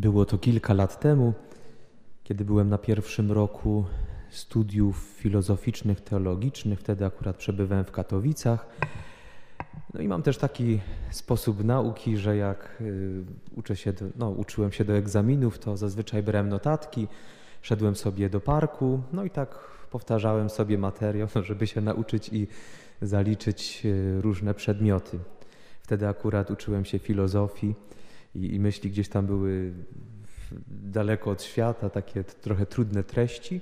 Było to kilka lat temu, kiedy byłem na pierwszym roku studiów filozoficznych, teologicznych. Wtedy akurat przebywałem w Katowicach. No i mam też taki sposób nauki, że jak y, uczę się do, no, uczyłem się do egzaminów, to zazwyczaj brałem notatki, szedłem sobie do parku, no i tak powtarzałem sobie materiał, żeby się nauczyć i zaliczyć y, różne przedmioty. Wtedy akurat uczyłem się filozofii i, i myśli gdzieś tam były daleko od świata, takie trochę trudne treści.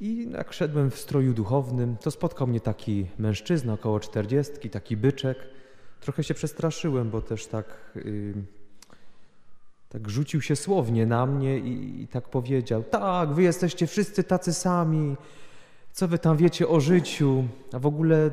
I jak szedłem w stroju duchownym, to spotkał mnie taki mężczyzna około czterdziestki, taki byczek. Trochę się przestraszyłem, bo też tak, yy, tak rzucił się słownie na mnie i, i tak powiedział: Tak, wy jesteście wszyscy tacy sami. Co wy tam wiecie o życiu? A w ogóle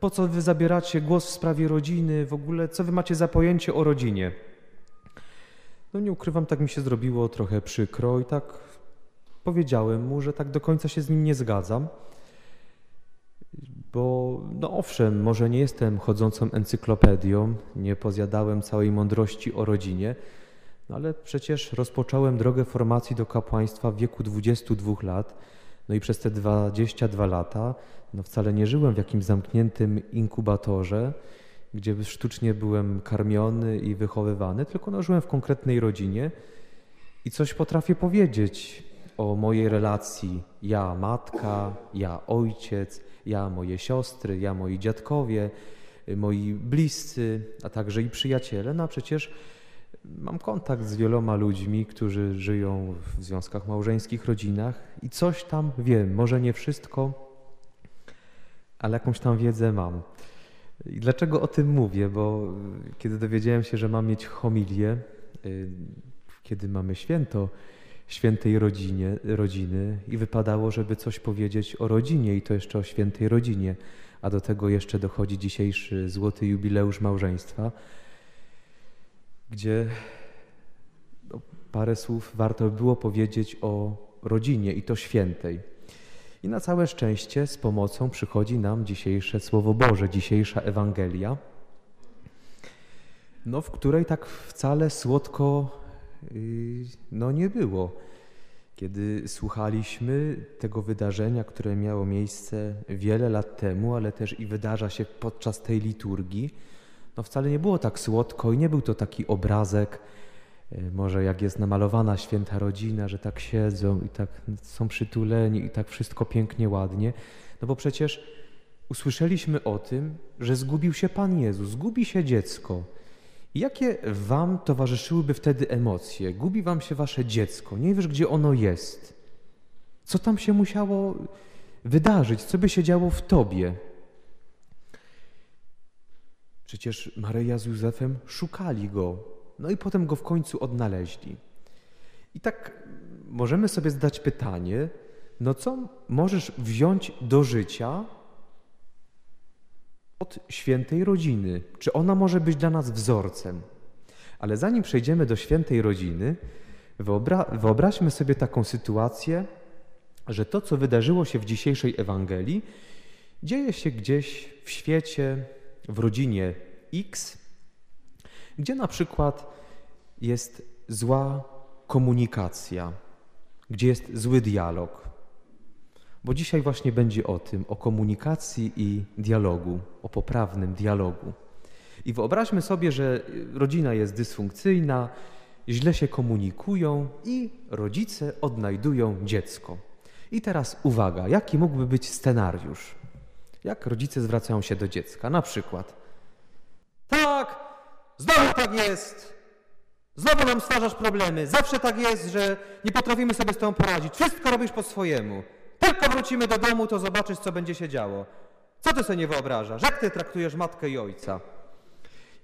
po co wy zabieracie głos w sprawie rodziny? W ogóle co wy macie za pojęcie o rodzinie? No nie ukrywam, tak mi się zrobiło trochę przykro i tak powiedziałem mu, że tak do końca się z nim nie zgadzam. Bo, no owszem, może nie jestem chodzącą encyklopedią, nie pozjadałem całej mądrości o rodzinie, no ale przecież rozpocząłem drogę formacji do kapłaństwa w wieku 22 lat. No i przez te 22 lata no wcale nie żyłem w jakimś zamkniętym inkubatorze, gdzie sztucznie byłem karmiony i wychowywany, tylko no, żyłem w konkretnej rodzinie i coś potrafię powiedzieć o mojej relacji ja matka, ja ojciec, ja moje siostry, ja moi dziadkowie, moi bliscy, a także i przyjaciele. No a przecież mam kontakt z wieloma ludźmi, którzy żyją w związkach małżeńskich, rodzinach i coś tam wiem, może nie wszystko, ale jakąś tam wiedzę mam. I dlaczego o tym mówię? Bo kiedy dowiedziałem się, że mam mieć homilię, y, kiedy mamy święto świętej rodzinie, rodziny i wypadało, żeby coś powiedzieć o rodzinie i to jeszcze o świętej rodzinie, a do tego jeszcze dochodzi dzisiejszy złoty jubileusz małżeństwa, gdzie no, parę słów warto było powiedzieć o rodzinie i to świętej. I na całe szczęście z pomocą przychodzi nam dzisiejsze Słowo Boże, dzisiejsza Ewangelia, no, w której tak wcale słodko yy, no, nie było. Kiedy słuchaliśmy tego wydarzenia, które miało miejsce wiele lat temu, ale też i wydarza się podczas tej liturgii, no wcale nie było tak słodko i nie był to taki obrazek, E, może jak jest namalowana święta rodzina, że tak siedzą i tak są przytuleni i tak wszystko pięknie, ładnie. No bo przecież usłyszeliśmy o tym, że zgubił się Pan Jezus, zgubi się dziecko. I jakie wam towarzyszyłyby wtedy emocje? Gubi wam się wasze dziecko, nie wiesz, gdzie ono jest. Co tam się musiało wydarzyć? Co by się działo w tobie? Przecież Maryja z Józefem szukali go, no i potem go w końcu odnaleźli. I tak możemy sobie zadać pytanie, no co możesz wziąć do życia od świętej rodziny? Czy ona może być dla nas wzorcem? Ale zanim przejdziemy do świętej rodziny, wyobra wyobraźmy sobie taką sytuację, że to, co wydarzyło się w dzisiejszej Ewangelii, dzieje się gdzieś w świecie, w rodzinie X, gdzie na przykład jest zła komunikacja, gdzie jest zły dialog. Bo dzisiaj właśnie będzie o tym, o komunikacji i dialogu, o poprawnym dialogu. I wyobraźmy sobie, że rodzina jest dysfunkcyjna, źle się komunikują i rodzice odnajdują dziecko. I teraz uwaga, jaki mógłby być scenariusz? Jak rodzice zwracają się do dziecka? Na przykład: Tak, Znowu tak jest. Znowu nam stwarzasz problemy. Zawsze tak jest, że nie potrafimy sobie z tą poradzić. Wszystko robisz po swojemu. Tylko wrócimy do domu, to zobaczysz, co będzie się działo. Co ty sobie nie wyobrażasz? Jak ty traktujesz matkę i ojca?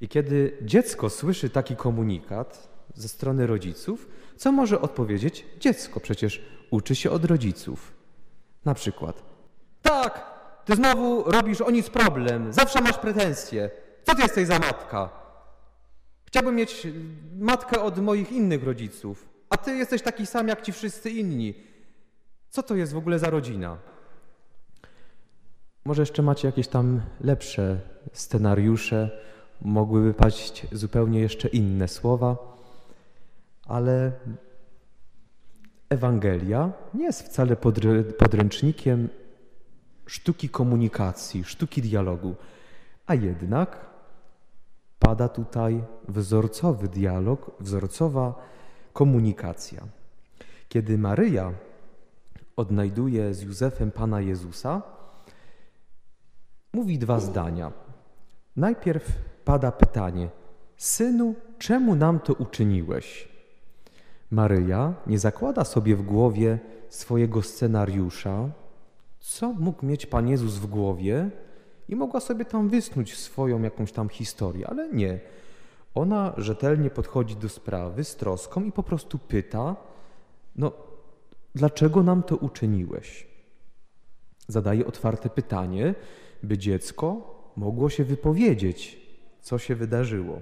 I kiedy dziecko słyszy taki komunikat ze strony rodziców, co może odpowiedzieć? Dziecko przecież uczy się od rodziców. Na przykład. Tak, ty znowu robisz o nic problem. Zawsze masz pretensje. Co ty jesteś za matka? Chciałbym mieć matkę od moich innych rodziców, a ty jesteś taki sam jak ci wszyscy inni. Co to jest w ogóle za rodzina? Może jeszcze macie jakieś tam lepsze scenariusze, mogłyby paść zupełnie jeszcze inne słowa, Ale Ewangelia nie jest wcale podręcznikiem sztuki komunikacji, sztuki dialogu, a jednak pada tutaj wzorcowy dialog, wzorcowa komunikacja. Kiedy Maryja odnajduje z Józefem Pana Jezusa, mówi dwa zdania. Najpierw pada pytanie: Synu, czemu nam to uczyniłeś? Maryja nie zakłada sobie w głowie swojego scenariusza, co mógł mieć Pan Jezus w głowie i mogła sobie tam wysnuć swoją jakąś tam historię, ale nie. Ona rzetelnie podchodzi do sprawy z troską i po prostu pyta: No, dlaczego nam to uczyniłeś? Zadaje otwarte pytanie, by dziecko mogło się wypowiedzieć, co się wydarzyło.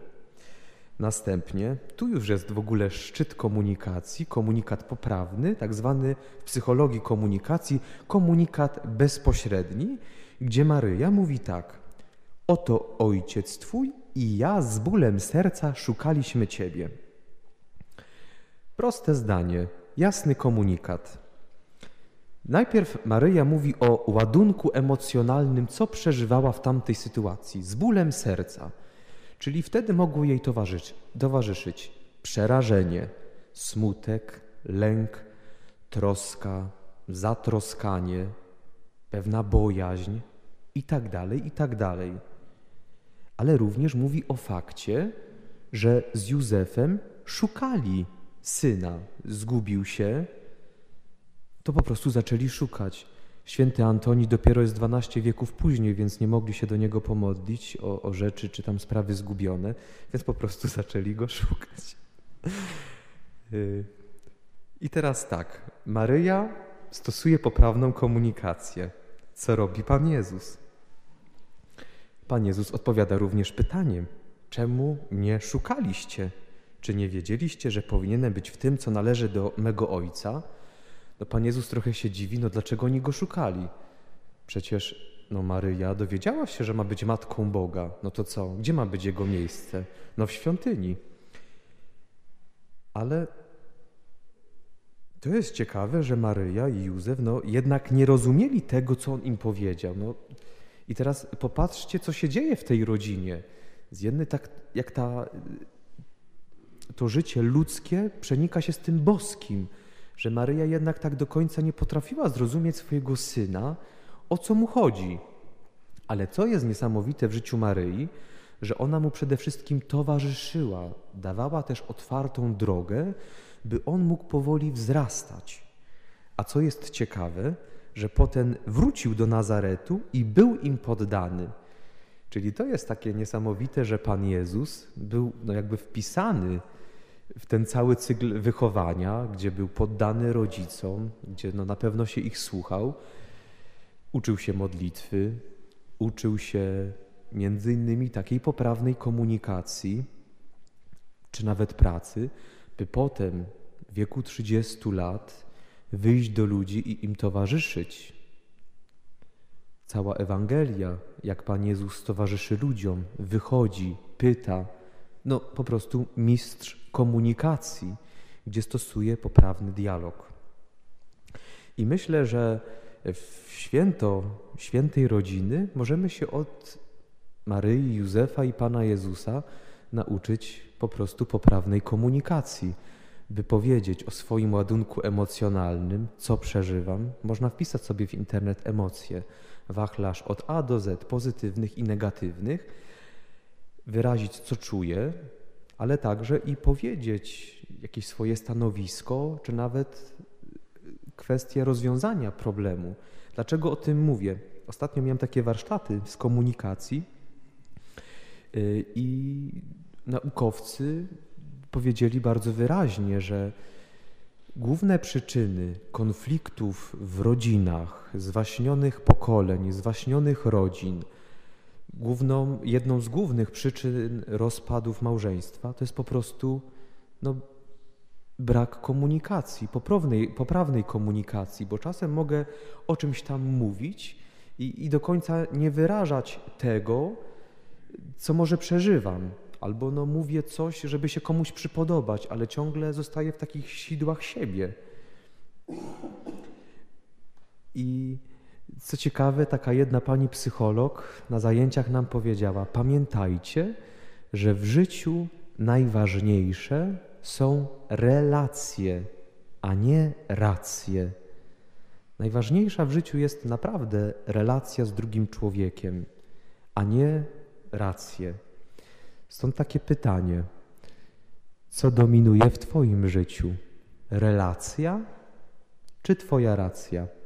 Następnie, tu już jest w ogóle szczyt komunikacji, komunikat poprawny, tak zwany w psychologii komunikacji komunikat bezpośredni, gdzie Maryja mówi tak: Oto ojciec twój i ja z bólem serca szukaliśmy ciebie. Proste zdanie, jasny komunikat. Najpierw Maryja mówi o ładunku emocjonalnym, co przeżywała w tamtej sytuacji, z bólem serca. Czyli wtedy mogło jej towarzyszyć, towarzyszyć przerażenie, smutek, lęk, troska, zatroskanie, pewna bojaźń i tak dalej, i tak. Ale również mówi o fakcie, że z Józefem szukali syna. Zgubił się, to po prostu zaczęli szukać. Święty Antoni dopiero jest 12 wieków później, więc nie mogli się do niego pomodlić o, o rzeczy czy tam sprawy zgubione, więc po prostu zaczęli go szukać. Y, I teraz tak, Maryja stosuje poprawną komunikację. Co robi Pan Jezus? Pan Jezus odpowiada również pytaniem: Czemu mnie szukaliście? Czy nie wiedzieliście, że powinienem być w tym, co należy do mego Ojca? No Pan Jezus trochę się dziwi, no dlaczego oni go szukali? Przecież no Maryja dowiedziała się, że ma być matką Boga. No to co? Gdzie ma być jego miejsce? No w świątyni. Ale to jest ciekawe, że Maryja i Józef no, jednak nie rozumieli tego, co on im powiedział. No, I teraz popatrzcie, co się dzieje w tej rodzinie. Z jednej tak, jak ta, to życie ludzkie przenika się z tym boskim że Maryja jednak tak do końca nie potrafiła zrozumieć swojego syna, o co mu chodzi. Ale co jest niesamowite w życiu Maryi, że ona mu przede wszystkim towarzyszyła, dawała też otwartą drogę, by on mógł powoli wzrastać. A co jest ciekawe, że potem wrócił do Nazaretu i był im poddany. Czyli to jest takie niesamowite, że Pan Jezus był no jakby wpisany w ten cały cykl wychowania, gdzie był poddany rodzicom, gdzie no na pewno się ich słuchał, uczył się modlitwy, uczył się między innymi takiej poprawnej komunikacji, czy nawet pracy, by potem w wieku 30 lat wyjść do ludzi i im towarzyszyć. Cała Ewangelia, jak Pan Jezus towarzyszy ludziom, wychodzi, pyta, no po prostu mistrz komunikacji, gdzie stosuje poprawny dialog. I myślę, że w święto świętej rodziny możemy się od Maryi, Józefa i Pana Jezusa nauczyć po prostu poprawnej komunikacji, by powiedzieć o swoim ładunku emocjonalnym, co przeżywam. Można wpisać sobie w internet emocje, wachlarz od A do Z, pozytywnych i negatywnych, wyrazić, co czuję, ale także i powiedzieć jakieś swoje stanowisko, czy nawet kwestię rozwiązania problemu. Dlaczego o tym mówię? Ostatnio miałem takie warsztaty z komunikacji y, i naukowcy powiedzieli bardzo wyraźnie, że główne przyczyny konfliktów w rodzinach, zwaśnionych pokoleń, zwaśnionych rodzin, główną, jedną z głównych przyczyn rozpadów małżeństwa to jest po prostu no, brak komunikacji, poprawnej, poprawnej komunikacji, bo czasem mogę o czymś tam mówić i, i do końca nie wyrażać tego, co może przeżywam, albo no mówię coś, żeby się komuś przypodobać, ale ciągle zostaję w takich sidłach siebie. I co ciekawe, taka jedna pani psycholog na zajęciach nam powiedziała: Pamiętajcie, że w życiu najważniejsze są relacje, a nie racje. Najważniejsza w życiu jest naprawdę relacja z drugim człowiekiem, a nie racje. Stąd takie pytanie: co dominuje w Twoim życiu? Relacja czy Twoja racja?